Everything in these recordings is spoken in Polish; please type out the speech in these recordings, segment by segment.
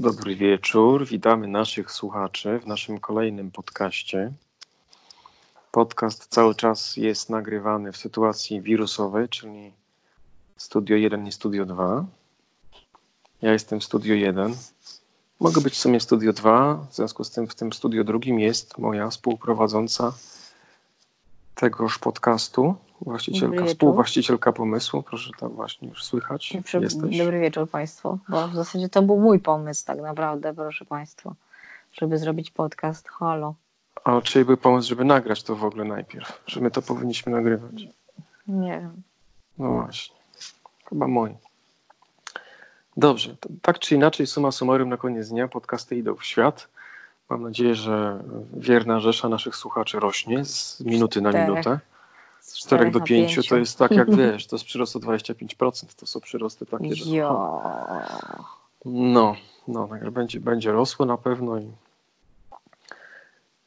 Dobry wieczór. Witamy naszych słuchaczy w naszym kolejnym podcaście. Podcast cały czas jest nagrywany w sytuacji wirusowej, czyli Studio 1 i Studio 2. Ja jestem w Studio 1. Mogę być w sumie Studio 2, w związku z tym w tym Studio drugim jest moja współprowadząca tegoż podcastu, właścicielka, współwłaścicielka pomysłu. Proszę tam właśnie już słychać. Jesteś. Dobry wieczór Państwu, bo w zasadzie to był mój pomysł tak naprawdę, proszę Państwa, żeby zrobić podcast. Halo. A czyli był pomysł, żeby nagrać to w ogóle najpierw, że my to powinniśmy nagrywać? Nie wiem. No właśnie. Chyba mój. Dobrze, tak czy inaczej, suma summarum na koniec dnia podcasty idą w świat. Mam nadzieję, że wierna rzesza naszych słuchaczy rośnie z minuty na minutę. Z 4 do 5 to jest tak jak wiesz, to jest przyrost o 25%. To są przyrosty takie, że. Jo. No, no, będzie, będzie rosło na pewno i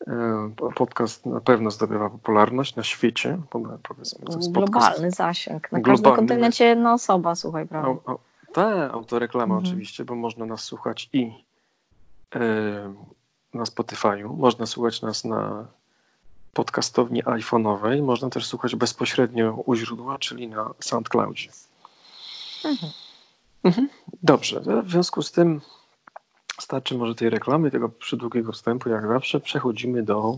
e, podcast na pewno zdobywa popularność na świecie. Powiedzmy, to jest Globalny zasięg. Na Globalny. każdym kontynencie jedna osoba, słuchaj, prawda? Ta autoreklama mhm. oczywiście, bo można nas słuchać i e, na Spotify'u, można słuchać nas na podcastowni iPhone'owej, można też słuchać bezpośrednio u źródła, czyli na SoundCloudzie. Mhm. Mhm. Dobrze, w związku z tym starczy może tej reklamy, tego przydługiego wstępu, jak zawsze, przechodzimy do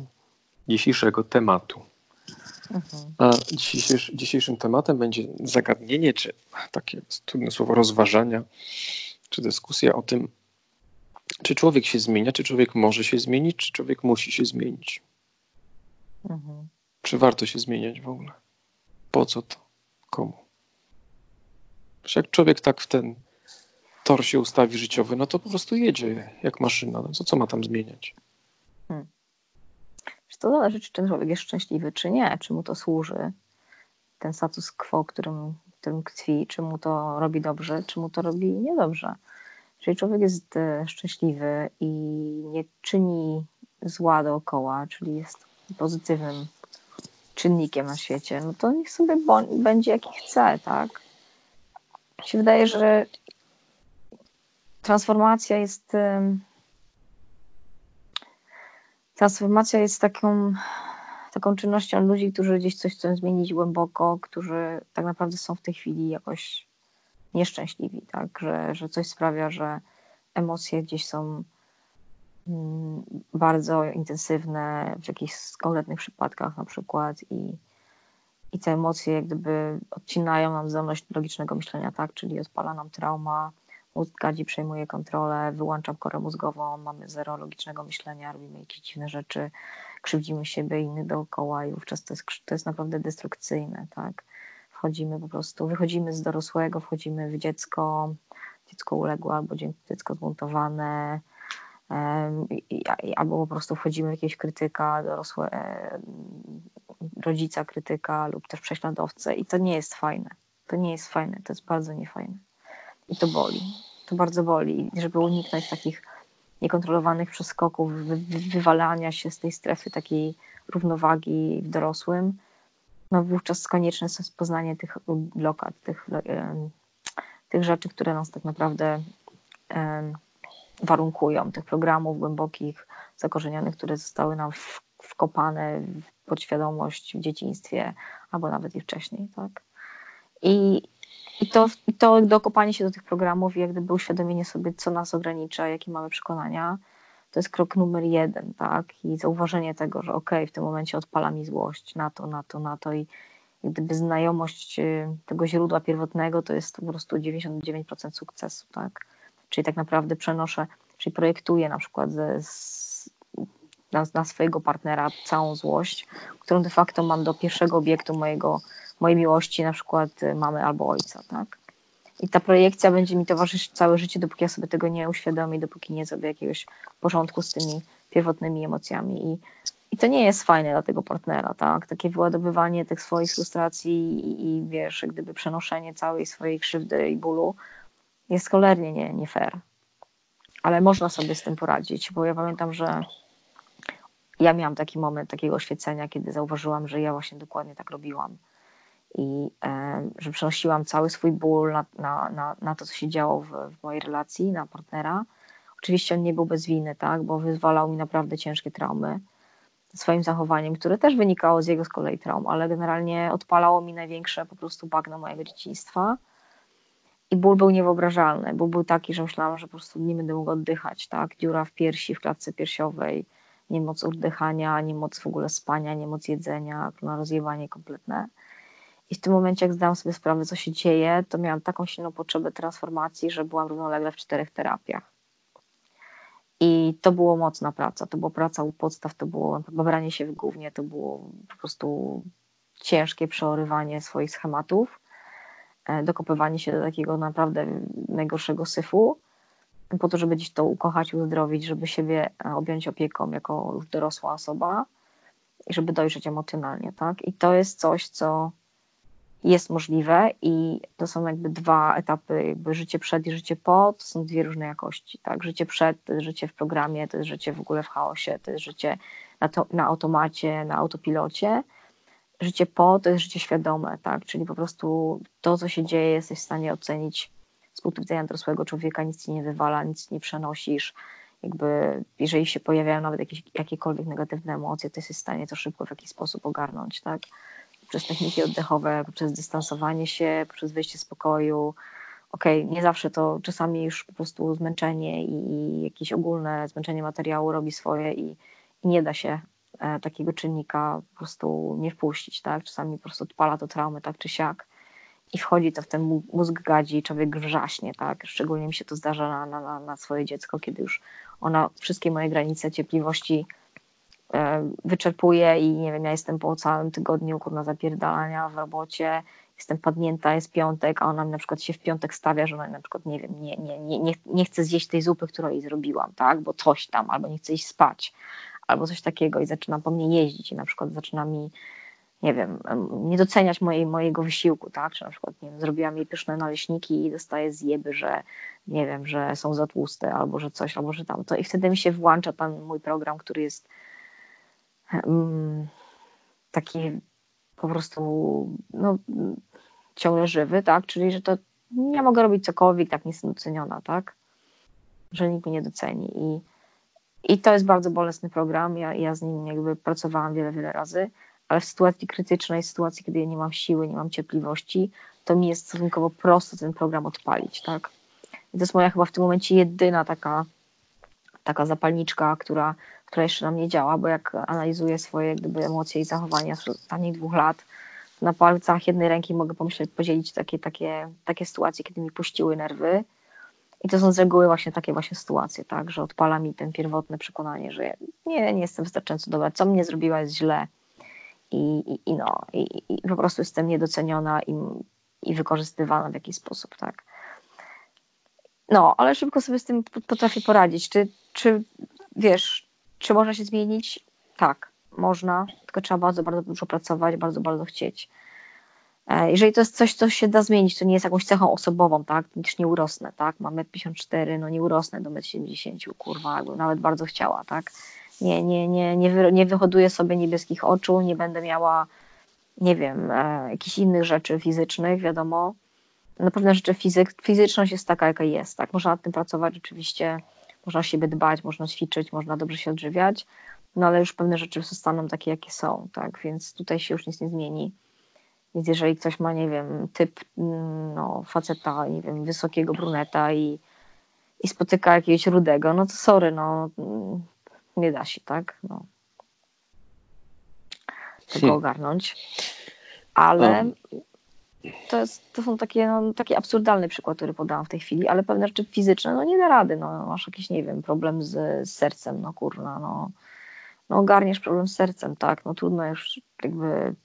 dzisiejszego tematu. Mhm. A dzisiejszy, dzisiejszym tematem będzie zagadnienie, czy takie trudne słowo, rozważania, czy dyskusja o tym, czy człowiek się zmienia, czy człowiek może się zmienić, czy człowiek musi się zmienić. Mhm. Czy warto się zmieniać w ogóle? Po co to? Komu? Przecież jak człowiek tak w ten tor się ustawi życiowy, no to po prostu jedzie jak maszyna. No co, co ma tam zmieniać? Hmm. To zależy, czy ten człowiek jest szczęśliwy, czy nie, czy mu to służy. Ten status quo, którym, którym tkwi, czy mu to robi dobrze, czy mu to robi niedobrze. Jeżeli człowiek jest e, szczęśliwy i nie czyni zła dookoła, czyli jest pozytywnym czynnikiem na świecie, no to niech sobie będzie jaki chce, tak? Mi się wydaje, że transformacja jest transformacja jest taką, taką czynnością ludzi, którzy gdzieś coś chcą zmienić głęboko, którzy tak naprawdę są w tej chwili jakoś nieszczęśliwi, tak? Że, że coś sprawia, że emocje gdzieś są mm, bardzo intensywne w jakichś konkretnych przypadkach na przykład i, i te emocje jak gdyby odcinają nam zdolność logicznego myślenia, tak? Czyli odpala nam trauma, mózg gadzi przejmuje kontrolę, wyłączam korę mózgową, mamy zero logicznego myślenia, robimy jakieś dziwne rzeczy, krzywdzimy siebie i innych dookoła i wówczas to jest, to jest naprawdę destrukcyjne, tak? Wchodzimy po prostu, wychodzimy z dorosłego, wchodzimy w dziecko, dziecko uległe albo dziecko zbuntowane, albo po prostu wchodzimy w jakiegoś krytyka, dorosłe, rodzica krytyka lub też prześladowcę i to nie jest fajne. To nie jest fajne, to jest bardzo niefajne. I to boli. To bardzo boli. Żeby uniknąć takich niekontrolowanych przeskoków, wywalania się z tej strefy takiej równowagi w dorosłym, no wówczas konieczne jest poznanie tych blokad, tych, tych rzeczy, które nas tak naprawdę warunkują, tych programów głębokich, zakorzenionych, które zostały nam wkopane w podświadomość w dzieciństwie, albo nawet i wcześniej, tak? I, i to, to dokopanie się do tych programów i jak gdyby uświadomienie sobie, co nas ogranicza, jakie mamy przekonania, to jest krok numer jeden, tak? I zauważenie tego, że okej, okay, w tym momencie odpala mi złość na to, na to, na to i gdyby znajomość y, tego źródła pierwotnego to jest po prostu 99% sukcesu, tak? Czyli tak naprawdę przenoszę, czyli projektuję na przykład z, na, na, swojego partnera całą złość, którą de facto mam do pierwszego obiektu mojego, mojej miłości, na przykład y, mamy albo ojca, tak? I ta projekcja będzie mi towarzyszyć całe życie, dopóki ja sobie tego nie uświadomię, dopóki nie zrobię jakiegoś porządku z tymi pierwotnymi emocjami. I, i to nie jest fajne dla tego partnera, tak? Takie wyładowywanie tych swoich frustracji i, i wiesz, gdyby przenoszenie całej swojej krzywdy i bólu jest cholernie nie, nie fair. Ale można sobie z tym poradzić, bo ja pamiętam, że ja miałam taki moment takiego oświecenia, kiedy zauważyłam, że ja właśnie dokładnie tak robiłam i e, że przenosiłam cały swój ból na, na, na, na to, co się działo w, w, mojej relacji, na partnera. Oczywiście on nie był bez winy, tak, bo wyzwalał mi naprawdę ciężkie traumy swoim zachowaniem, które też wynikało z jego z kolei traum, ale generalnie odpalało mi największe po prostu bagno mojego dzieciństwa. I ból był niewyobrażalny. Ból był taki, że myślałam, że po prostu nie będę mogła oddychać, tak? Dziura w piersi, w klatce piersiowej, niemoc oddychania, niemoc w ogóle spania, niemoc jedzenia, na rozjewanie kompletne. I w tym momencie, jak zdałam sobie sprawę, co się dzieje, to miałam taką silną potrzebę transformacji, że byłam równolegle w czterech terapiach. I to było mocna praca. To była praca u podstaw, to było babranie się w głównie, to było po prostu ciężkie przeorywanie swoich schematów, e, dokopywanie się do takiego naprawdę najgorszego syfu, po to, żeby gdzieś to ukochać, uzdrowić, żeby siebie e, objąć opieką jako już dorosła osoba i żeby dojrzeć emocjonalnie, tak? I to jest coś, co jest możliwe i to są jakby dwa etapy, jakby życie przed i życie po, to są dwie różne jakości, tak? Życie przed to jest życie w programie, to jest życie w ogóle w chaosie, to jest życie na, to, na automacie, na autopilocie. Życie po to jest życie świadome, tak? Czyli po prostu to, co się dzieje, jesteś w stanie ocenić z punktu widzenia dorosłego człowieka, nic ci nie wywala, nic nie przenosisz, jakby jeżeli się pojawiają nawet jakieś, jakiekolwiek negatywne emocje, to jesteś w stanie to szybko w jakiś sposób ogarnąć, tak? Przez techniki oddechowe, poprzez dystansowanie się, poprzez wyjście z pokoju. Okej, okay, nie zawsze to, czasami już po prostu zmęczenie i jakieś ogólne zmęczenie materiału robi swoje i, i nie da się e, takiego czynnika po prostu nie wpuścić, tak? Czasami po prostu odpala to traumy, tak czy siak i wchodzi to w ten mózg gadzi człowiek wrzaśnie, tak? Szczególnie mi się to zdarza na, na, na swoje dziecko, kiedy już ona wszystkie moje granice cierpliwości wyczerpuje i nie wiem, ja jestem po całym tygodniu kurna zapierdalania w robocie, jestem padnięta, jest piątek, a ona na przykład się w piątek stawia, że ona na przykład, nie wiem, nie, nie, nie, nie, nie chce zjeść tej zupy, którą jej zrobiłam, tak, bo coś tam, albo nie chce iść spać, albo coś takiego i zaczyna po mnie jeździć i na przykład zaczyna mi, nie wiem, nie doceniać mojej, mojego wysiłku, tak, czy na przykład, nie wiem, zrobiłam jej pyszne naleśniki i dostaje zjeby, że, nie wiem, że są za tłuste, albo że coś, albo że tam, to. I wtedy mi się włącza ten mój program, który jest taki po prostu no, ciągle żywy, tak? Czyli, że to ja mogę robić cokolwiek, tak nie jestem doceniona, tak? Że nikt mnie nie doceni. I, i to jest bardzo bolesny program. Ja, ja z nim jakby pracowałam wiele, wiele razy, ale w sytuacji krytycznej, w sytuacji, kiedy ja nie mam siły, nie mam cierpliwości, to mi jest stosunkowo prosto ten program odpalić, tak? I to jest moja chyba w tym momencie jedyna taka, taka zapalniczka, która która jeszcze na mnie działa, bo jak analizuję swoje gdyby, emocje i zachowania z ostatnich dwóch lat, na palcach jednej ręki mogę pomyśleć, podzielić takie, takie, takie sytuacje, kiedy mi puściły nerwy. I to są z reguły właśnie takie właśnie sytuacje, tak, że odpala mi ten pierwotne przekonanie, że nie, nie jestem wystarczająco dobra, co mnie zrobiła jest źle i, i, i no, i, i, po prostu jestem niedoceniona i, i wykorzystywana w jakiś sposób, tak. No, ale szybko sobie z tym potrafię poradzić. Czy, czy wiesz, czy można się zmienić? Tak, można, tylko trzeba bardzo, bardzo dużo pracować, bardzo, bardzo chcieć. E, jeżeli to jest coś, co się da zmienić, to nie jest jakąś cechą osobową, tak? Też nie urosnę, tak? Mam 54, no nie urosnę do 1,70 m, kurwa, jakbym nawet bardzo chciała, tak? Nie, nie, nie, nie, wy, nie wyhoduję sobie niebieskich oczu, nie będę miała, nie wiem, e, jakichś innych rzeczy fizycznych, wiadomo. Na pewne rzeczy fizyk, fizyczność jest taka, jaka jest, tak? Można nad tym pracować rzeczywiście można o siebie dbać, można ćwiczyć, można dobrze się odżywiać, no ale już pewne rzeczy zostaną takie, jakie są, tak, więc tutaj się już nic nie zmieni. Więc jeżeli ktoś ma, nie wiem, typ mm, no, faceta, nie wiem, wysokiego bruneta i, i spotyka jakiegoś rudego, no to sorry, no mm, nie da się, tak, no. Tego hmm. ogarnąć. Ale to, jest, to są takie, no, taki absurdalny przykład, który podałam w tej chwili, ale pewne rzeczy fizyczne, no nie da rady, no masz jakiś, nie wiem, problem z, z sercem, no kurna, no, no ogarniesz problem z sercem, tak, no trudno już jakby,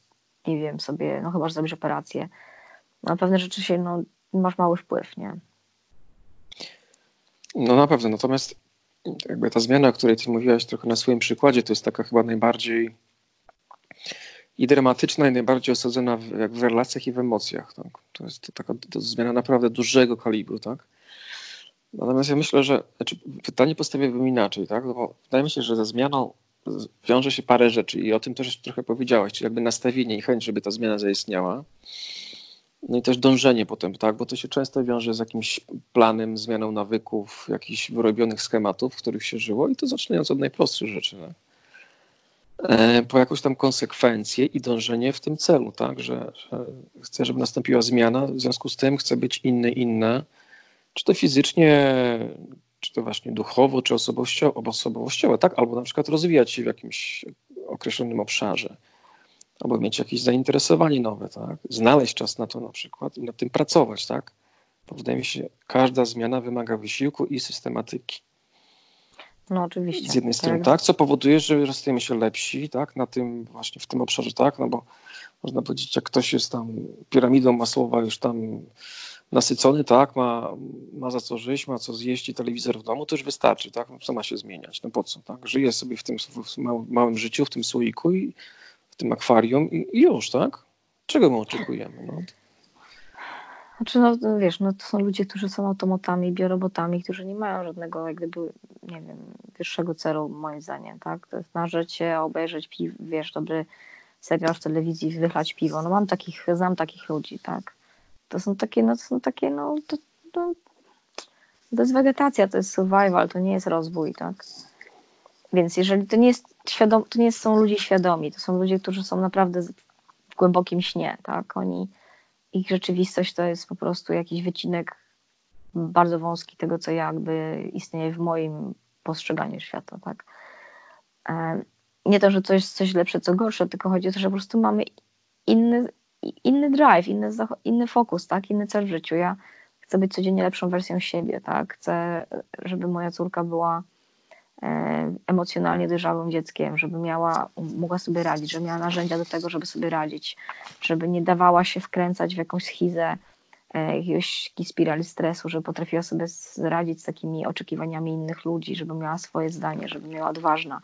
nie wiem, sobie, no chyba, że zrobisz operację, no pewne rzeczy się, no masz mały wpływ, nie? No na pewno, natomiast jakby ta zmiana, o której ty mówiłaś trochę na swoim przykładzie, to jest taka chyba najbardziej i dramatyczna i najbardziej osadzona w, jak w relacjach i w emocjach. Tak? To jest to taka to zmiana naprawdę dużego kalibru. Tak? Natomiast ja myślę, że znaczy pytanie postawiłbym inaczej. Tak? No bo wydaje mi się, że ze zmianą wiąże się parę rzeczy i o tym też trochę powiedziałaś, czyli jakby nastawienie i chęć, żeby ta zmiana zaistniała. No i też dążenie potem, tak, bo to się często wiąże z jakimś planem, zmianą nawyków, jakichś wyrobionych schematów, w których się żyło i to zaczynając od najprostszych rzeczy. Tak? Po jakąś tam konsekwencję i dążenie w tym celu, tak, że, że chcę, żeby nastąpiła zmiana, w związku z tym chcę być inny, inna, czy to fizycznie, czy to właśnie duchowo, czy osobowościowo, osobowościowo, tak, albo na przykład rozwijać się w jakimś określonym obszarze, albo mieć jakieś zainteresowanie nowe, tak, znaleźć czas na to na przykład i nad tym pracować, tak, bo wydaje mi się, każda zmiana wymaga wysiłku i systematyki. No oczywiście. Z jednej strony tak. tak, co powoduje, że stajemy się lepsi, tak, na tym właśnie w tym obszarze, tak, no bo można powiedzieć, jak ktoś jest tam piramidą masłowa już tam nasycony, tak, ma, ma za co żyć, ma co zjeść i telewizor w domu, to już wystarczy, tak, no, co ma się zmieniać, no po co, tak, żyje sobie w tym w małym życiu, w tym słoiku i w tym akwarium i, i już, tak, czego my oczekujemy, no. Znaczy, no wiesz, no to są ludzie, którzy są automatami, biorobotami, którzy nie mają żadnego, jak gdyby, nie wiem, wyższego celu, moim zdaniem, tak? To jest narzeć się, obejrzeć, piw, wiesz, dobry serial w telewizji, wychlać piwo. No mam takich, znam takich ludzi, tak? To są takie, no to są takie, no to, to, to jest wegetacja, to jest survival, to nie jest rozwój, tak? Więc jeżeli to nie jest świadom, to nie są ludzie świadomi, to są ludzie, którzy są naprawdę w głębokim śnie, tak? Oni ich rzeczywistość to jest po prostu jakiś wycinek bardzo wąski tego, co jakby istnieje w moim postrzeganiu świata, tak. E, nie to, że coś coś lepsze, co gorsze, tylko chodzi o to, że po prostu mamy inny, inny drive, inny, inny fokus, tak, inny cel w życiu. Ja chcę być codziennie lepszą wersją siebie, tak, chcę, żeby moja córka była emocjonalnie dojrzałym dzieckiem, żeby miała, mogła sobie radzić, żeby miała narzędzia do tego, żeby sobie radzić, żeby nie dawała się wkręcać w jakąś schizę, e, jakiegoś spirali stresu, żeby potrafiła sobie radzić z takimi oczekiwaniami innych ludzi, żeby miała swoje zdanie, żeby miała odważna.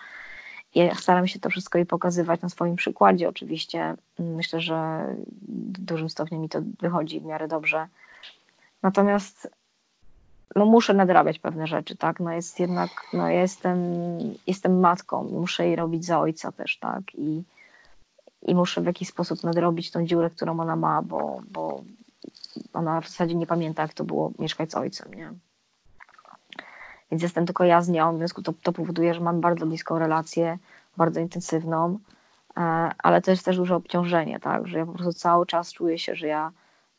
Ja staram się to wszystko i pokazywać na swoim przykładzie. Oczywiście myślę, że w dużym stopniu mi to wychodzi w miarę dobrze. Natomiast no muszę nadrabiać pewne rzeczy, tak? No jest jednak, no jestem, jestem matką, muszę jej robić za ojca też, tak? I, i muszę w jakiś sposób nadrobić tą dziurę, którą ona ma, bo, bo ona w zasadzie nie pamięta, jak to było mieszkać z ojcem, nie? Więc jestem tylko ja z nią, w związku to, to powoduje, że mam bardzo bliską relację, bardzo intensywną, e, ale to jest też duże obciążenie, tak? Że ja po prostu cały czas czuję się, że ja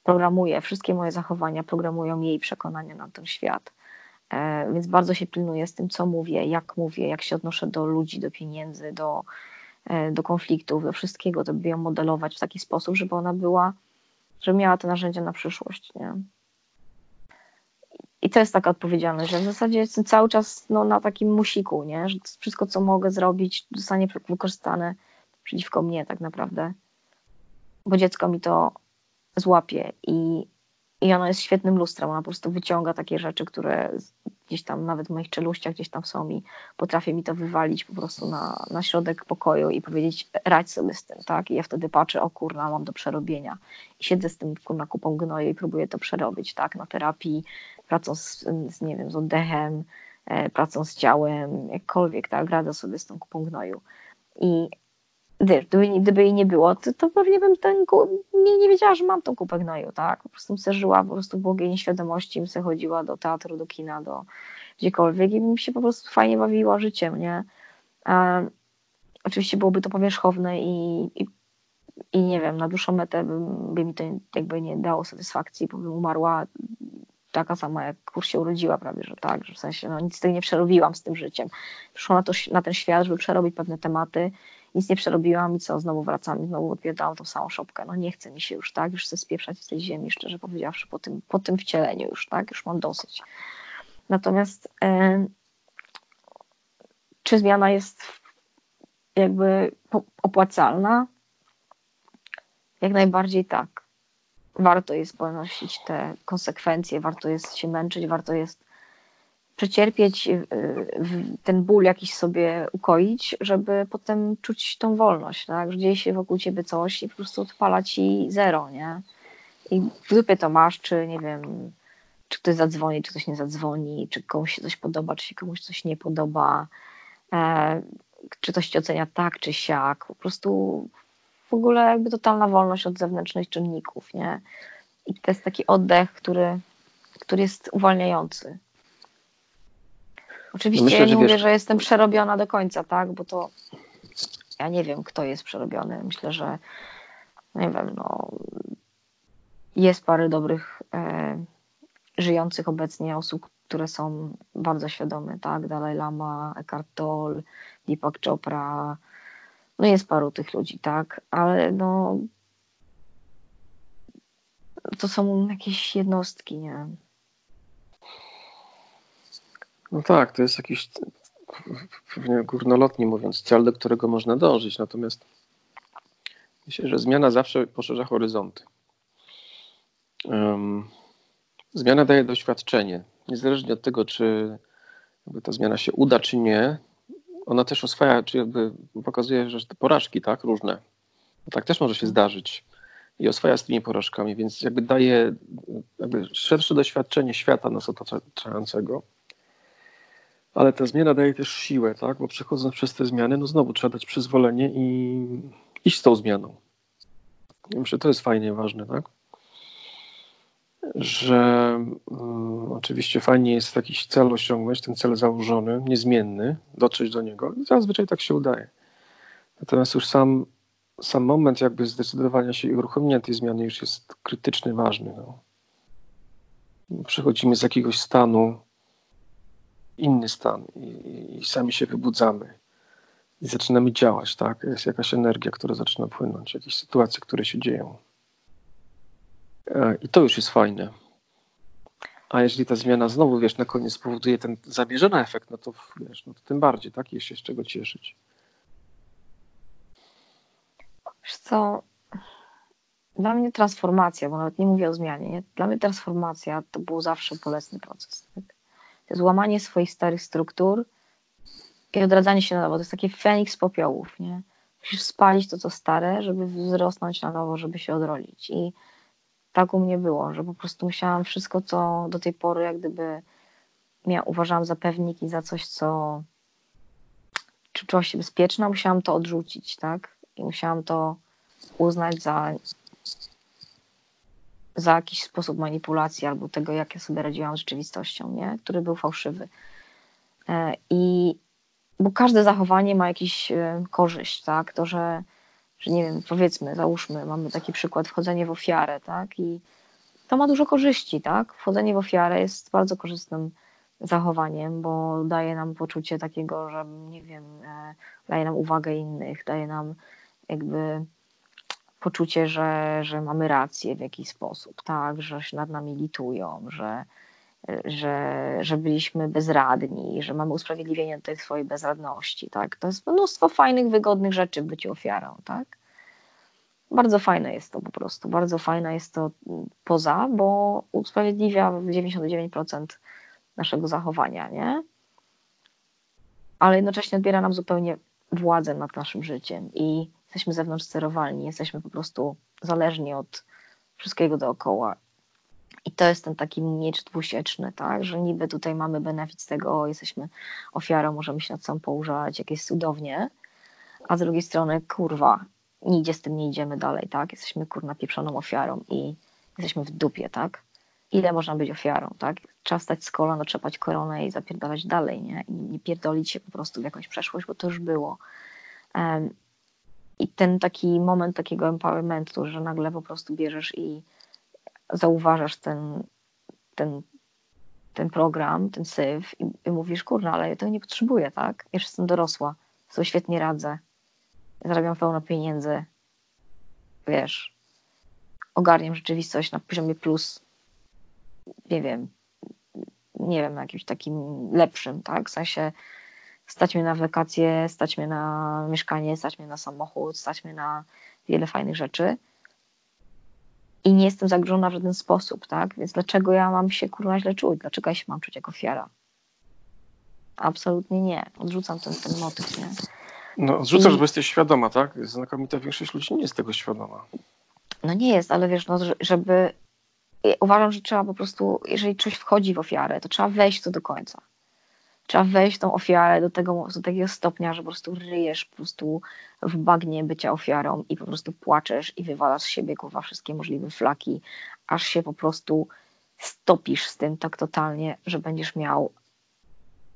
programuje, wszystkie moje zachowania programują jej przekonania na ten świat. E, więc bardzo się pilnuję z tym, co mówię, jak mówię, jak się odnoszę do ludzi, do pieniędzy, do, e, do konfliktów, do wszystkiego, to by ją modelować w taki sposób, żeby ona była, żeby miała te narzędzia na przyszłość. Nie? I to jest taka odpowiedzialność, że w zasadzie jestem cały czas no, na takim musiku, nie? że wszystko, co mogę zrobić, zostanie wykorzystane przeciwko mnie tak naprawdę. Bo dziecko mi to złapie i, i ona jest świetnym lustrem, ona po prostu wyciąga takie rzeczy, które gdzieś tam nawet w moich czeluściach gdzieś tam są i potrafię mi to wywalić po prostu na, na środek pokoju i powiedzieć radź sobie z tym, tak? I ja wtedy patrzę, o kurna, mam do przerobienia i siedzę z tym na kupą gnoju i próbuję to przerobić, tak? Na terapii, pracą z, z nie wiem, z oddechem, e, pracą z ciałem, jakkolwiek, tak? Radzę sobie z tą kupą gnoju. I wiesz, gdyby, gdyby jej nie było, to, to pewnie bym ten, nie, nie wiedziała, że mam tą kupę gnoju, tak? Po prostu bym se żyła po prostu w błogiej nieświadomości, bym se chodziła do teatru, do kina, do gdziekolwiek i bym się po prostu fajnie bawiła życiem, nie? Oczywiście byłoby to powierzchowne i, i, i nie wiem, na dłuższą metę by, by mi to jakby nie dało satysfakcji, bo bym umarła taka sama, jak kurs się urodziła prawie, że tak, że w sensie no, nic z tego nie przerobiłam z tym życiem. Przyszłam na, to, na ten świat, żeby przerobić pewne tematy nic nie przerobiłam i co, znowu wracam znowu odwiedzałam tą samą szopkę. No nie chce mi się już, tak? Już chcę spieprzać z tej ziemi, szczerze powiedziawszy, po tym, po tym wcieleniu już, tak? Już mam dosyć. Natomiast e, czy zmiana jest jakby opłacalna? Jak najbardziej tak. Warto jest ponosić te konsekwencje, warto jest się męczyć, warto jest przecierpieć y, ten ból jakiś sobie ukoić, żeby potem czuć tą wolność, tak? Że dzieje się wokół ciebie coś i po prostu odpala ci zero, nie? I w dupie to masz, czy nie wiem, czy ktoś zadzwoni, czy ktoś nie zadzwoni, czy komuś się coś podoba, czy się komuś coś nie podoba, e, czy ktoś ci ocenia tak, czy siak. Po prostu w ogóle jakby totalna wolność od zewnętrznych czynników, nie? I to jest taki oddech, który, który jest uwalniający. Oczywiście Myślę, ja nie mówię, wiesz... że jestem przerobiona do końca, tak? Bo to ja nie wiem, kto jest przerobiony. Myślę, że nie wiem, no jest parę dobrych e, żyjących obecnie osób, które są bardzo świadome, tak? Dalai Lama, Eckhart Tolle, Deepak Chopra, no jest paru tych ludzi, tak? Ale no to są jakieś jednostki, nie? No tak, to jest jakiś pewnie górnolotnie mówiąc cel, do którego można dążyć. Natomiast myślę, że zmiana zawsze poszerza horyzonty. Zmiana daje doświadczenie. Niezależnie od tego, czy ta zmiana się uda, czy nie, ona też oswaja, czy jakby pokazuje, że te porażki, tak, różne. Tak też może się zdarzyć i oswaja z tymi porażkami, więc jakby daje jakby szersze doświadczenie świata nas otaczającego. Ale ta zmiana daje też siłę, tak? Bo przechodząc przez te zmiany, no znowu trzeba dać przyzwolenie i iść z tą zmianą. Myślę, że to jest fajnie ważne, tak? Że um, oczywiście fajnie jest jakiś cel osiągnąć, ten cel założony, niezmienny, dotrzeć do niego i zazwyczaj tak się udaje. Natomiast już sam sam moment jakby zdecydowania się i uruchomienia tej zmiany już jest krytyczny, ważny. No. Przechodzimy z jakiegoś stanu inny stan i, i, sami się wybudzamy i zaczynamy działać, tak? Jest jakaś energia, która zaczyna płynąć, jakieś sytuacje, które się dzieją. E, I to już jest fajne. A jeżeli ta zmiana znowu, wiesz, na koniec spowoduje ten zamierzony efekt, no to wiesz, no to tym bardziej, tak? Jest się z czego cieszyć. Wiesz co, dla mnie transformacja, bo nawet nie mówię o zmianie, nie? dla mnie transformacja to był zawsze bolesny proces. Tak? To jest łamanie swoich starych struktur i odradzanie się na nowo. To jest taki feniks popiołów. Nie? Musisz spalić to, co stare, żeby wzrosnąć na nowo, żeby się odrodzić. I tak u mnie było, że po prostu musiałam wszystko, co do tej pory jak gdyby ja uważałam za pewnik i za coś, co czy czuła się bezpieczna, musiałam to odrzucić, tak? i musiałam to uznać za, za jakiś sposób manipulacji albo tego, jak ja sobie radziłam z rzeczywistością, nie? który był fałszywy. E, I bo każde zachowanie ma jakiś e, korzyść, tak? To, że, że nie wiem, powiedzmy, załóżmy, mamy taki przykład wchodzenie w ofiarę, tak? I to ma dużo korzyści, tak? Wchodzenie w ofiarę jest bardzo korzystnym zachowaniem, bo daje nam poczucie takiego, że nie wiem, e, daje nam uwagę innych, daje nam jakby poczucie, że, że mamy rację w jakiś sposób, tak, że się nad nami litują, że, że, że byliśmy bezradni, że mamy usprawiedliwienie tej swojej bezradności, tak. To jest mnóstwo fajnych, wygodnych rzeczy byciu ofiarą, tak. Bardzo fajne jest to po prostu, bardzo fajne jest to poza, bo usprawiedliwia 99% naszego zachowania, nie? Ale jednocześnie odbiera nam zupełnie władzę nad naszym życiem i jesteśmy zewnątrz sterowalni, jesteśmy po prostu zależni od wszystkiego dookoła. I to jest ten taki miecz dwusieczny, tak, że niby tutaj mamy benefit z tego, jesteśmy ofiarą, możemy się nad sobą poużać, jak jest cudownie, a z drugiej strony, kurwa, nigdzie z tym nie idziemy dalej, tak, jesteśmy kurna pieprzoną ofiarą i jesteśmy w dupie, tak. Ile można być ofiarą, tak? Trzeba stać z kolan, otrzepać koronę i zapierdalać dalej, nie? I nie pierdolić się po prostu w jakąś przeszłość, bo to już było. Um, i ten taki moment takiego empowermentu, że nagle po prostu bierzesz i zauważasz ten, ten, ten program, ten syf i, i mówisz, kurna, ale ja tego nie potrzebuję, tak? Już jestem dorosła, sobie świetnie radzę, zarabiam pełno pieniędzy, wiesz, ogarniam rzeczywistość na poziomie plus, nie wiem, nie wiem, na jakimś takim lepszym, tak? W sensie stać mnie na wakacje, stać mnie na mieszkanie, stać mnie na samochód, stać mnie na wiele fajnych rzeczy. I nie jestem zagrożona w żaden sposób, tak? Więc dlaczego ja mam się kurwa źle czuć? Dlaczego ja się mam czuć jako ofiara? Absolutnie nie. Odrzucam ten, ten motyw, nie? No, odrzucasz, I... bo jesteś świadoma, tak? Znakomita większość ludzi nie jest tego świadoma. No nie jest, ale wiesz, no, żeby... Uważam, że trzeba po prostu, jeżeli coś wchodzi w ofiarę, to trzeba wejść to do końca trzeba wejść tą ofiarę do tego do takiego stopnia, że po prostu ryjesz po prostu w bagnie bycia ofiarą i po prostu płaczesz i wywalasz z siebie kurwa wszystkie możliwe flaki, aż się po prostu stopisz z tym tak totalnie, że będziesz miał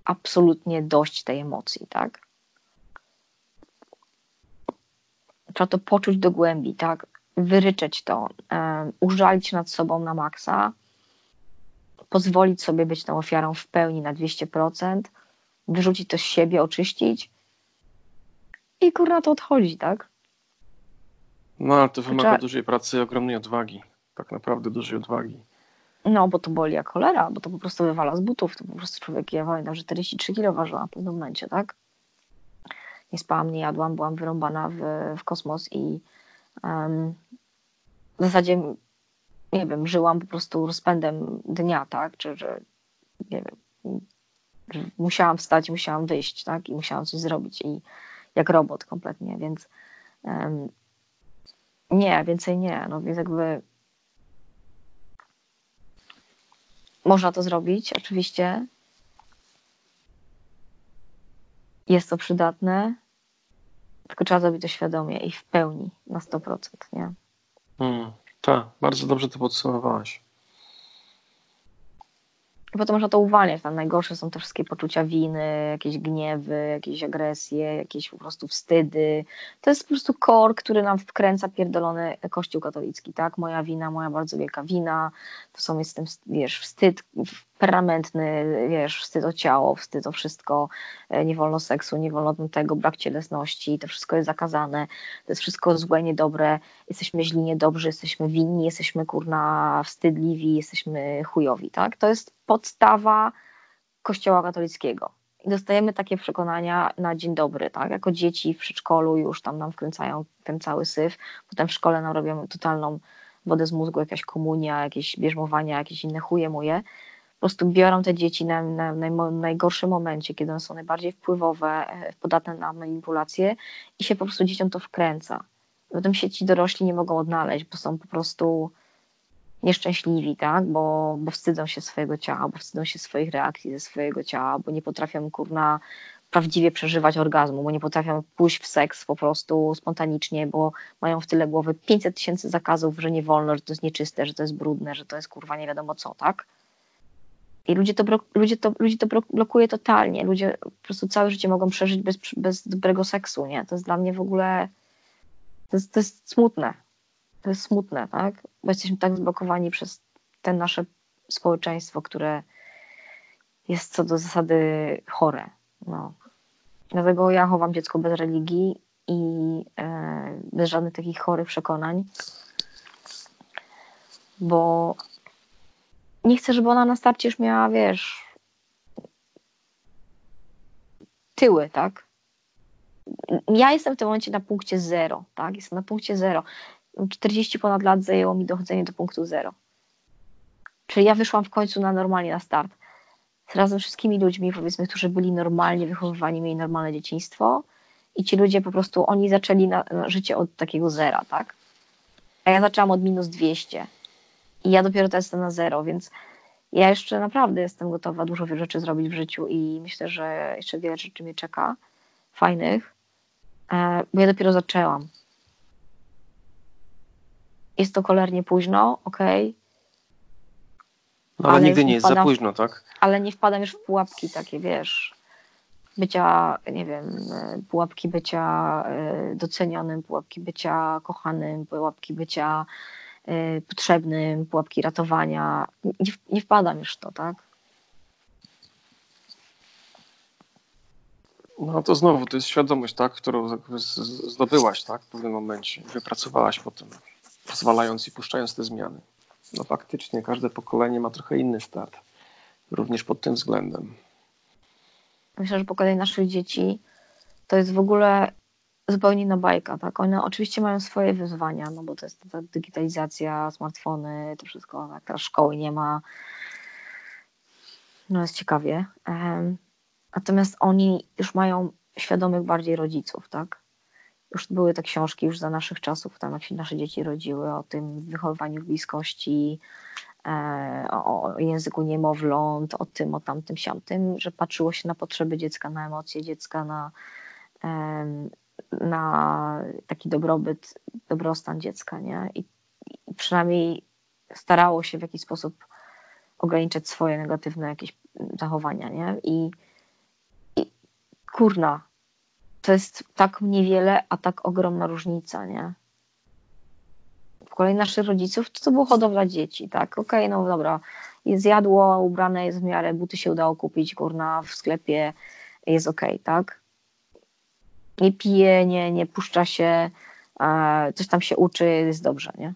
absolutnie dość tej emocji, tak? Trzeba to poczuć do głębi, tak? Wyryczeć to, um, użalić nad sobą na maksa, pozwolić sobie być tą ofiarą w pełni na 200%, wyrzucić to z siebie, oczyścić i kurna to odchodzi, tak? No, ale to wymaga Trzeba... dużej pracy i ogromnej odwagi. Tak naprawdę dużej odwagi. No, bo to boli jak cholera, bo to po prostu wywala z butów. To po prostu człowiek, ja pamiętam, że 43 kilo ważyłam w pewnym momencie, tak? Nie spałam, nie jadłam, byłam wyrąbana w, w kosmos i um, w zasadzie, nie wiem, żyłam po prostu rozpędem dnia, tak? Czy, że, nie wiem, musiałam wstać, musiałam wyjść, tak? I musiałam coś zrobić i jak robot kompletnie, więc um, nie, więcej nie. No więc jakby Można to zrobić, oczywiście. Jest to przydatne, tylko trzeba zrobić to świadomie i w pełni, na 100%, nie? Mm, tak, bardzo dobrze to podsumowałaś. Potem można to uwalniać. Tam najgorsze są te wszystkie poczucia winy, jakieś gniewy, jakieś agresje, jakieś po prostu wstydy. To jest po prostu kor, który nam wkręca pierdolony kościół katolicki, tak? Moja wina, moja bardzo wielka wina. To są, jestem, wiesz, wstyd permanentny, wiesz, wstyd o ciało, wstyd o wszystko. E, nie wolno seksu, nie wolno tego, brak cielesności. To wszystko jest zakazane. To jest wszystko złe, niedobre. Jesteśmy źli, niedobrzy, jesteśmy winni, jesteśmy kurna wstydliwi, jesteśmy chujowi, tak? To jest podstawa Kościoła katolickiego. I dostajemy takie przekonania na dzień dobry, tak? Jako dzieci w przedszkolu już tam nam wkręcają ten cały syf, potem w szkole nam robią totalną wodę z mózgu, jakaś komunia, jakieś bierzmowania, jakieś inne chuje moje. Po prostu biorą te dzieci na, na, na najgorszym momencie, kiedy one są najbardziej wpływowe, e, podatne na manipulacje i się po prostu dzieciom to wkręca. Potem się ci dorośli nie mogą odnaleźć, bo są po prostu nieszczęśliwi, tak? Bo, bo wstydzą się swojego ciała, bo wstydzą się swoich reakcji ze swojego ciała, bo nie potrafią kurna prawdziwie przeżywać orgazmu, bo nie potrafią pójść w seks po prostu spontanicznie, bo mają w tyle głowy 500 tysięcy zakazów, że nie wolno, że to jest nieczyste, że to jest brudne, że to jest kurwa nie wiadomo co, tak? I ludzie to, ludzie to, ludzie to blokuje totalnie. Ludzie po prostu całe życie mogą przeżyć bez, bez dobrego seksu, nie? To jest dla mnie w ogóle, to jest, to jest smutne to jest smutne, tak? Bo jesteśmy tak zblokowani przez te nasze społeczeństwo, które jest co do zasady chore. No. Dlatego ja chowam dziecko bez religii i e, bez żadnych takich chorych przekonań, bo nie chcę, żeby ona na starcie już miała, wiesz, tyły, tak? Ja jestem w tym momencie na punkcie zero, tak? Jestem na punkcie zero. 40 ponad lat zajęło mi dochodzenie do punktu zero. Czyli ja wyszłam w końcu na normalnie na start. Razem z wszystkimi ludźmi, powiedzmy, którzy byli normalnie wychowywani, mieli normalne dzieciństwo i ci ludzie po prostu, oni zaczęli na, na życie od takiego zera, tak? A ja zaczęłam od minus 200 i ja dopiero teraz jestem na zero, więc ja jeszcze naprawdę jestem gotowa dużo rzeczy zrobić w życiu i myślę, że jeszcze wiele rzeczy mnie czeka, fajnych, e, bo ja dopiero zaczęłam. Jest to cholernie późno, okej. Okay. No, ale, ale nigdy nie jest wpadam, za późno, tak? Ale nie wpadam już w pułapki takie, wiesz, bycia, nie wiem, pułapki bycia e, docenionym, pułapki bycia kochanym, pułapki bycia e, potrzebnym, pułapki ratowania. Nie, nie wpadam już w to, tak? No to znowu, to jest świadomość, tak, którą zdobyłaś, tak, w pewnym momencie, wypracowałaś potem pozwalając i puszczając te zmiany. No faktycznie, każde pokolenie ma trochę inny start, również pod tym względem. Myślę, że pokolenie naszych dzieci to jest w ogóle zupełnie inna bajka, tak? One oczywiście mają swoje wyzwania, no bo to jest ta digitalizacja, smartfony, to wszystko, tak? teraz szkoły nie ma. No jest ciekawie. Natomiast oni już mają świadomych bardziej rodziców, tak? już były te książki już za naszych czasów, tam jak się nasze dzieci rodziły, o tym wychowywaniu bliskości, e, o języku niemowląt, o tym, o tamtym, siamtym, że patrzyło się na potrzeby dziecka, na emocje dziecka, na, na taki dobrobyt, dobrostan dziecka, nie? I, i przynajmniej starało się w jakiś sposób ograniczać swoje negatywne jakieś zachowania, nie? I, i kurna, to jest tak niewiele, a tak ogromna różnica, nie? Kolei naszych rodziców to, to było hodowla dzieci, tak? Okej, okay, no dobra, jest jadło, ubrane jest w miarę, buty się udało kupić, kurna, w sklepie jest okej, okay, tak? Nie pije, nie, nie puszcza się, coś tam się uczy, jest dobrze, nie?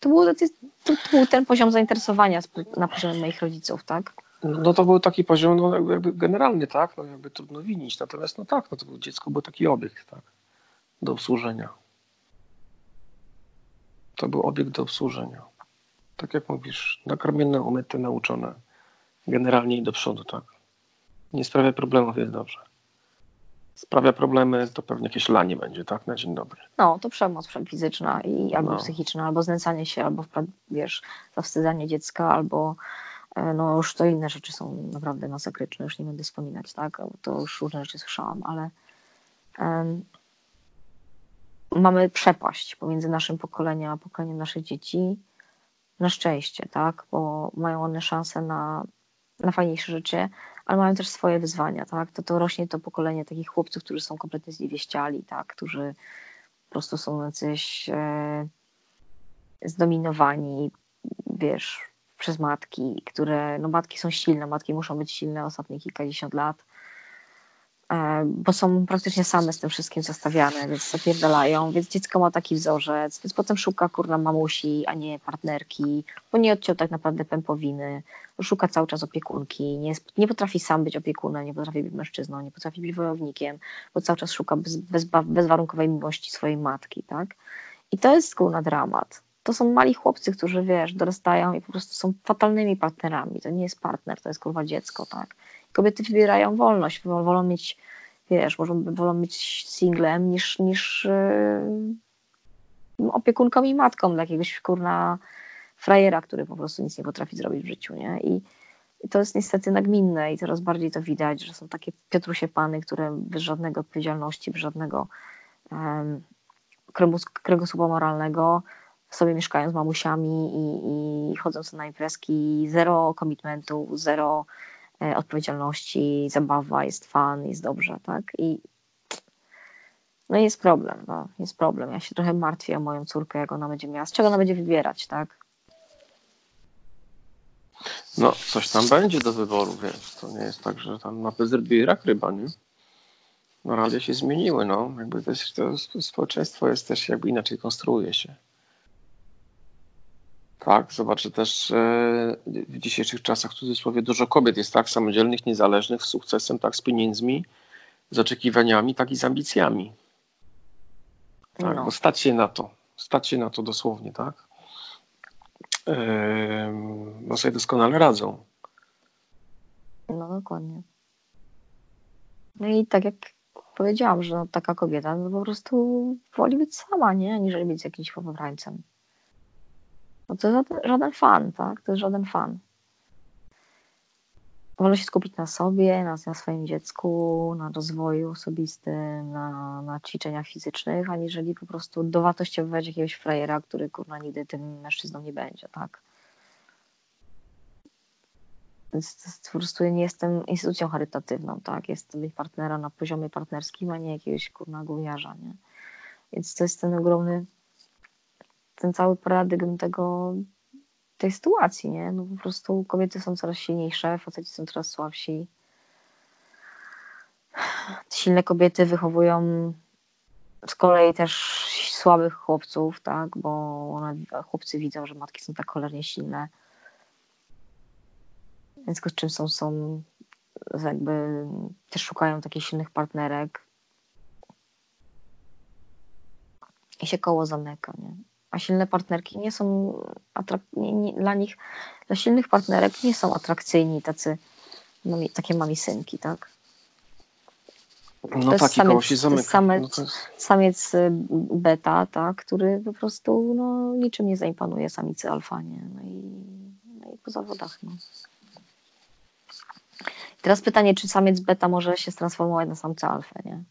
To, było, to, to był ten poziom zainteresowania na poziomie moich rodziców, tak? No to był taki poziom, no jakby generalnie, tak, no jakby trudno winić, natomiast no tak, no to był, dziecko był taki obiekt, tak, do obsłużenia. To był obiekt do obsłużenia. Tak jak mówisz, nakarmione, umyte, nauczone, generalnie i do przodu, tak. Nie sprawia problemów, jest dobrze sprawia problemy, to pewnie jakieś lanie będzie, tak? Na dzień dobry. No, to przemoc fizyczna i albo no. psychiczna, albo znęcanie się, albo wiesz, zawstydzanie dziecka, albo e, no już to inne rzeczy są naprawdę masakryczne, już nie będę wspominać, tak? To już różne rzeczy słyszałam, ale um, mamy przepaść pomiędzy naszym pokoleniem a pokoleniem naszych dzieci. Na szczęście, tak? Bo mają one szansę na, na fajniejsze rzeczy, ale mają też swoje wyzwania, tak? To, to rośnie to pokolenie takich chłopców, którzy są kompletnie zniewieściali, tak? Którzy po prostu są jacyś e, zdominowani, wiesz, przez matki, które, no matki są silne, matki muszą być silne ostatnie kilkadziesiąt lat, bo są praktycznie same z tym wszystkim zostawiane, więc zapierdalają, więc dziecko ma taki wzorzec, więc potem szuka kurna mamusi, a nie partnerki, bo nie odciął tak naprawdę pępowiny, szuka cały czas opiekunki, nie, jest, nie potrafi sam być opiekunem, nie potrafi być mężczyzną, nie potrafi być wojownikiem, bo cały czas szuka bez, bez, bezwarunkowej miłości swojej matki, tak? I to jest kurna dramat. To są mali chłopcy, którzy, wiesz, dorastają i po prostu są fatalnymi partnerami. To nie jest partner, to jest kurwa dziecko, tak? Kobiety wybierają wolność, wolą mieć, wiesz, może wolą mieć singlem niż, niż yy, opiekunką i matką dla jakiegoś kurna frajera, który po prostu nic nie potrafi zrobić w życiu, nie? I, to jest niestety nagminne i coraz bardziej to widać, że są takie Piotrusie pany, które bez żadnego odpowiedzialności, bez żadnego um, kręgosłupa moralnego sobie mieszkają z mamusiami i, i chodząc na imprezki, zero komitmentu, zero odpowiedzialności, zabawa, jest fan, jest dobrze, tak? I no jest problem, no, jest problem. Ja się trochę martwię o moją córkę, jak ona będzie miała, z czego ona będzie wybierać, tak? No, coś tam będzie do wyboru, wiesz, to nie jest tak, że tam na zrobiły rak ryba, nie? No, realia się zmieniły, no, jakby to, jest, to społeczeństwo jest też jakby inaczej konstruuje się. Tak, zobaczę też w dzisiejszych czasach, w cudzysłowie, dużo kobiet jest tak samodzielnych, niezależnych, z sukcesem, tak z pieniędzmi, z oczekiwaniami, tak i z ambicjami. Tak, no. bo stać się na to, stać się na to dosłownie, tak? No sobie doskonale radzą. No dokładnie. No i tak jak powiedziałam, że no, taka kobieta no, po prostu woli być sama, nie? Aniżeli być jakimś powobrańcem. No to żaden, żaden fan, tak? To jest żaden fan. Wolę się skupić na sobie, na, na swoim dziecku, na rozwoju osobistym, na, na ćwiczeniach fizycznych, aniżeli po prostu dowartościowywać jakiegoś frajera, który kurwa nigdy tym mężczyzną nie będzie, tak? Więc po prostu nie jestem instytucją charytatywną, tak? Jestem być partnera na poziomie partnerskim, a nie jakiegoś kurna gówniarza, nie? Więc to jest ten ogromny ten cały paradygm tego, tej sytuacji, nie? No po prostu kobiety są coraz silniejsze, faceci są coraz słabsi. Silne kobiety wychowują z kolei też słabych chłopców, tak? Bo one, chłopcy widzą, że matki są tak cholernie silne. Więc z czym są, są jakby też szukają takich silnych partnerek. I się koło zamyka, nie? A silne partnerki nie są nie, nie, dla nich, dla silnych partnerek nie są atrakcyjni tacy mami, takie mamisynki, tak? No to taki koło się zamyka. Samiec, no jest... samiec y, beta, tak, który po prostu no, niczym nie zaimponuje samicy alfa, nie? No i, no i po zawodach, no. Teraz pytanie, czy samiec beta może się transformować na samca alfę, nie?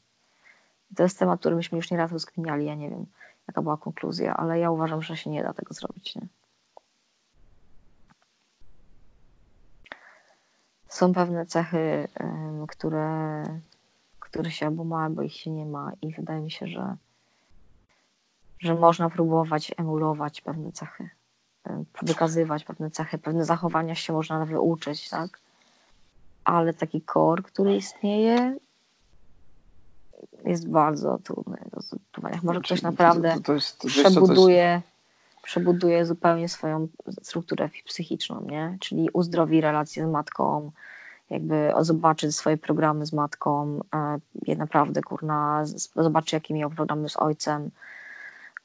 To jest temat, który myśmy już nieraz rozkminiali, ja nie wiem Taka była konkluzja, ale ja uważam, że się nie da tego zrobić. Nie? Są pewne cechy, które, które się albo ma, albo ich się nie ma, i wydaje mi się, że, że można próbować emulować pewne cechy, wykazywać pewne cechy, pewne zachowania się można wyuczyć, tak? ale taki kor, który istnieje, jest bardzo trudny do zbudowania. Może ktoś naprawdę to, to jest, przebuduje, przebuduje zupełnie swoją strukturę psychiczną, nie? Czyli uzdrowi relacje z matką, jakby zobaczy swoje programy z matką, je naprawdę kurna, zobaczy jakie miał programy z ojcem.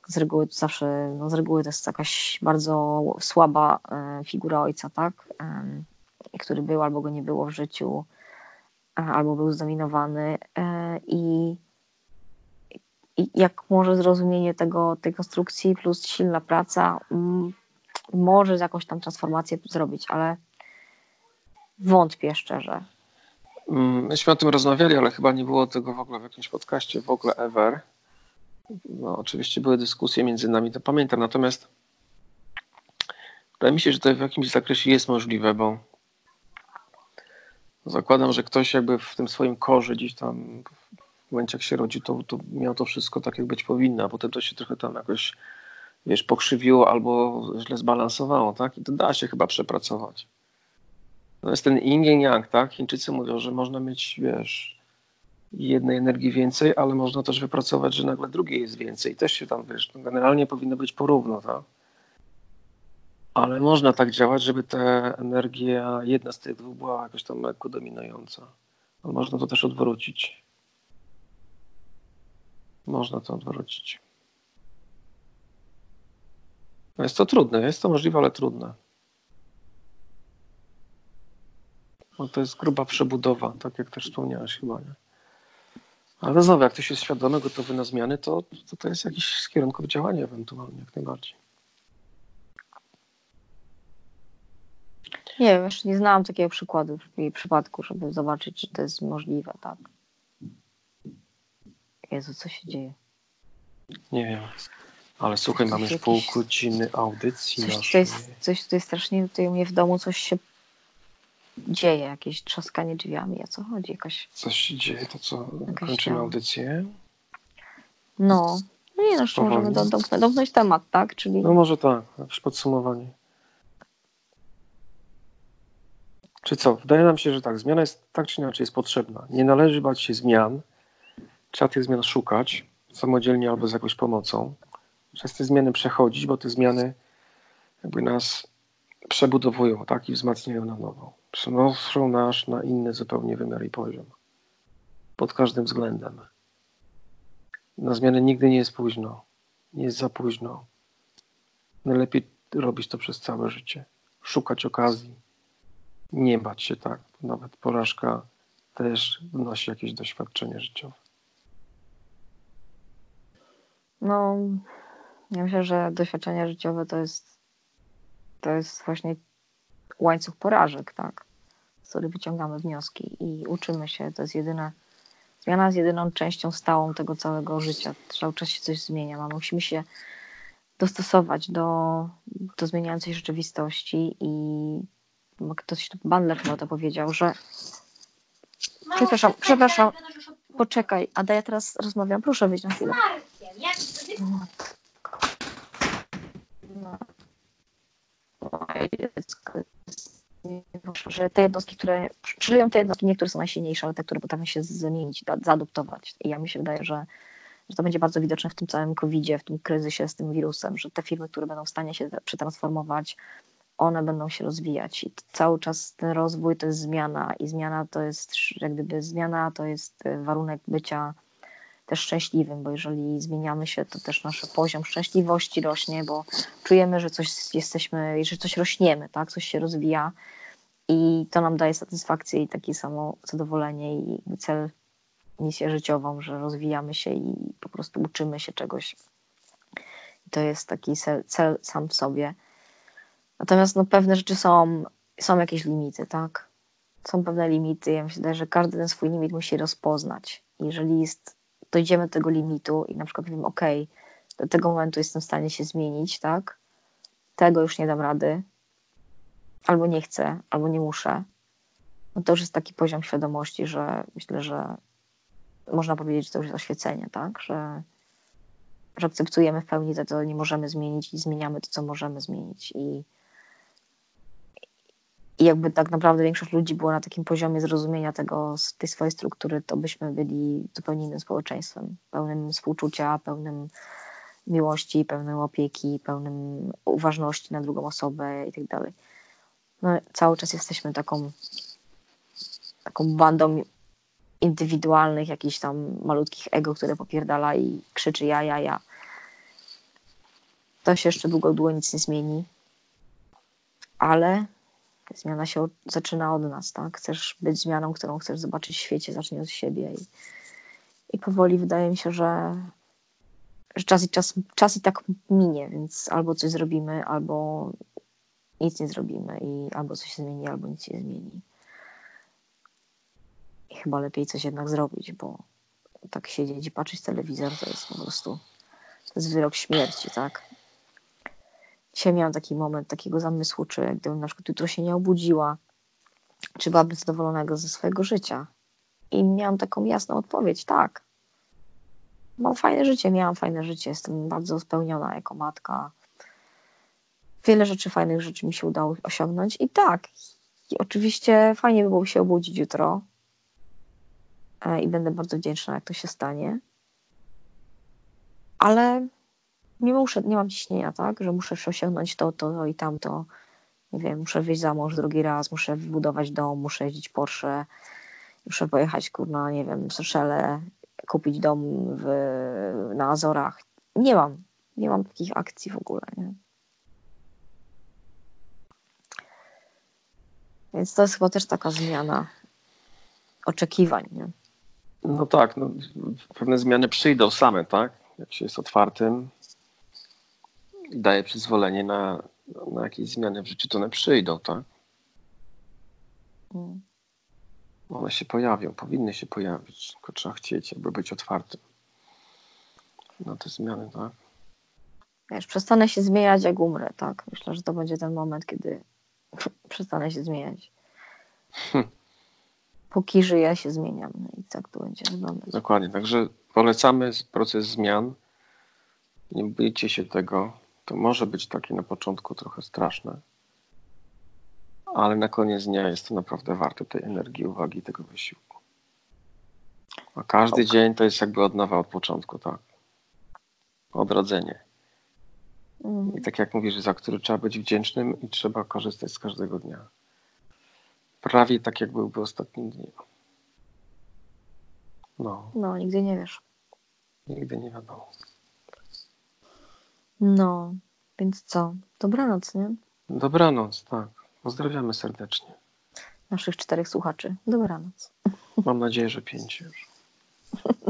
Z reguły to zawsze, no z reguły to jest jakaś bardzo słaba e, figura ojca, tak? Który był albo go nie było w życiu, albo był zdominowany e, i i jak może zrozumienie tego, tej konstrukcji plus silna praca m, może jakąś tam transformację zrobić, ale wątpię szczerze. Mm, myśmy o tym rozmawiali, ale chyba nie było tego w ogóle w jakimś podcaście, w ogóle ever. No, oczywiście były dyskusje między nami, to pamiętam, natomiast wydaje mi się, że to w jakimś zakresie jest możliwe, bo zakładam, że ktoś jakby w tym swoim korze gdzieś tam w momencie jak się rodzi, to, to miał to wszystko tak jak być powinno, a potem to się trochę tam jakoś wiesz, pokrzywiło albo źle zbalansowało, tak? I to da się chyba przepracować. To jest ten yin and yang, tak? Chińczycy mówią, że można mieć, wiesz, jednej energii więcej, ale można też wypracować, że nagle drugiej jest więcej. I też się tam, wiesz, no generalnie powinno być porówno, tak? Ale można tak działać, żeby ta energia, jedna z tych dwóch była jakoś tam lekko dominująca. Ale można to też odwrócić. Można to odwrócić. No jest to trudne, jest to możliwe, ale trudne. No to jest gruba przebudowa, tak jak też wspomniałeś chyba, nie? Ale znowu, jak ktoś jest świadomy, gotowy na zmiany, to, to, to jest jakiś z kierunków działania ewentualnie, jak najbardziej. Nie wiem, jeszcze nie znałam takiego przykładu w jej przypadku, żeby zobaczyć, czy to jest możliwe, tak. Jezu, co się dzieje? Nie wiem. Ale słuchaj, mamy już pół godziny audycji coś, naszej. Tutaj strasznie, tutaj u mnie w domu coś się dzieje, jakieś trzaskanie drzwiami, o co chodzi? Jakaś... Coś się dzieje, to co, kończymy tam... audycję? No, no nie no, jeszcze możemy domknąć, domknąć temat, tak? Czyli... No może tak, jakieś podsumowanie. Czy co? Wydaje nam się, że tak, zmiana jest tak czy inaczej jest potrzebna. Nie należy bać się zmian, trzeba tych zmian szukać samodzielnie albo z jakąś pomocą. Przez te zmiany przechodzić, bo te zmiany jakby nas przebudowują tak i wzmacniają na nowo. Przenoszą nas na inny zupełnie wymiar i poziom. Pod każdym względem. Na zmiany nigdy nie jest późno. Nie jest za późno. Najlepiej robić to przez całe życie. Szukać okazji. Nie bać się tak. Nawet porażka też wnosi jakieś doświadczenie życiowe. No, ja myślę, że doświadczenia życiowe to jest to jest właśnie łańcuch porażek, tak, z których wyciągamy wnioski i uczymy się. To jest jedyna zmiana jest jedyną częścią stałą tego całego życia. Cały czas się coś zmienia. My musimy się dostosować do, do zmieniającej rzeczywistości i ktoś, Bandler chyba to powiedział, że przepraszam, przepraszam, poczekaj, Ada, ja teraz rozmawiam, proszę wyjść na chwilę. No. Że te jednostki, które przeżyją te jednostki, niektóre są najsilniejsze, ale te, które potrafią się zamienić, zaadoptować. I ja mi się wydaje, że, że to będzie bardzo widoczne w tym całym COVID-zie, w tym kryzysie z tym wirusem, że te firmy, które będą w stanie się przetransformować, one będą się rozwijać. I cały czas ten rozwój to jest zmiana i zmiana to jest, jak gdyby zmiana to jest warunek bycia też szczęśliwym, bo jeżeli zmieniamy się, to też nasz poziom szczęśliwości rośnie, bo czujemy, że coś jesteśmy, że coś rośniemy, tak, coś się rozwija i to nam daje satysfakcję i takie samo zadowolenie i cel, misję życiową, że rozwijamy się i po prostu uczymy się czegoś. I to jest taki cel, cel sam w sobie. Natomiast no, pewne rzeczy są, są jakieś limity, tak? Są pewne limity. Ja myślę, że każdy ten swój limit musi rozpoznać. Jeżeli jest dojdziemy do tego limitu i na przykład wiem, ok, do tego momentu jestem w stanie się zmienić, tak? Tego już nie dam rady, albo nie chcę, albo nie muszę, no to już jest taki poziom świadomości, że myślę, że można powiedzieć, że to już jest oświecenie, tak? Że, że akceptujemy w pełni to, co nie możemy zmienić i zmieniamy to, co możemy zmienić. I, i jakby tak naprawdę większość ludzi była na takim poziomie zrozumienia tego, tej swojej struktury, to byśmy byli zupełnie innym społeczeństwem, pełnym współczucia, pełnym miłości, pełnym opieki, pełnym uważności na drugą osobę i tak dalej. No, cały czas jesteśmy taką taką bandą indywidualnych, jakichś tam malutkich ego, które popierdala i krzyczy ja, ja, ja. To się jeszcze długo, długo nic nie zmieni. Ale zmiana się zaczyna od nas, tak? Chcesz być zmianą, którą chcesz zobaczyć w świecie, zacznij od siebie. I, i powoli wydaje mi się, że, że czas, i czas, czas i tak minie, więc albo coś zrobimy, albo nic nie zrobimy i albo coś się zmieni, albo nic się zmieni. I chyba lepiej coś jednak zrobić, bo tak siedzieć i patrzeć telewizor to jest po prostu to jest wyrok śmierci, tak? Dzisiaj miałam taki moment takiego zamysłu, czy gdybym na przykład jutro się nie obudziła, czy byłabym zadowolonego ze swojego życia. I miałam taką jasną odpowiedź, tak. Mam fajne życie, miałam fajne życie, jestem bardzo spełniona jako matka. Wiele rzeczy, fajnych rzeczy mi się udało osiągnąć i tak. I oczywiście fajnie by było się obudzić jutro e, i będę bardzo wdzięczna, jak to się stanie. Ale nie muszę, nie mam ciśnienia, tak, że muszę osiągnąć to, to, to i tamto. Nie wiem, muszę wyjść za mąż drugi raz, muszę wybudować dom, muszę jeździć Porsche, muszę pojechać, kurna, nie wiem, Seszele, kupić dom w, na Azorach. Nie mam, nie mam takich akcji w ogóle, nie? Więc to jest chyba też taka zmiana oczekiwań, nie? No tak, no, pewne zmiany przyjdą same, tak? Jak się jest otwartym, daje przyzwolenie na, na jakieś zmiany w życiu, to one przyjdą, tak? Mm. One się pojawią, powinny się pojawić, tylko trzeba chcieć, jakby być otwartym na te zmiany, tak? Wiesz, przestanę się zmieniać, jak umrę, tak? Myślę, że to będzie ten moment, kiedy przestanę się zmieniać. Hm. Póki żyję, się zmieniam. No i tak to będzie wyglądać. Dokładnie, także polecamy proces zmian. Nie bójcie się tego. To może być takie na początku trochę straszne, ale na koniec dnia jest to naprawdę warte tej energii, uwagi i tego wysiłku. A każdy okay. dzień to jest jakby od nowa, od początku, tak. Odrodzenie. Mm. I tak jak mówisz, za który trzeba być wdzięcznym i trzeba korzystać z każdego dnia. Prawie tak, jak byłby ostatnim dniem. No. No, nigdy nie wiesz. Nigdy nie wiadomo. No, więc co? Dobranoc, nie? Dobranoc, tak. Pozdrawiamy serdecznie. Naszych czterech słuchaczy. Dobranoc. Mam nadzieję, że pięć już.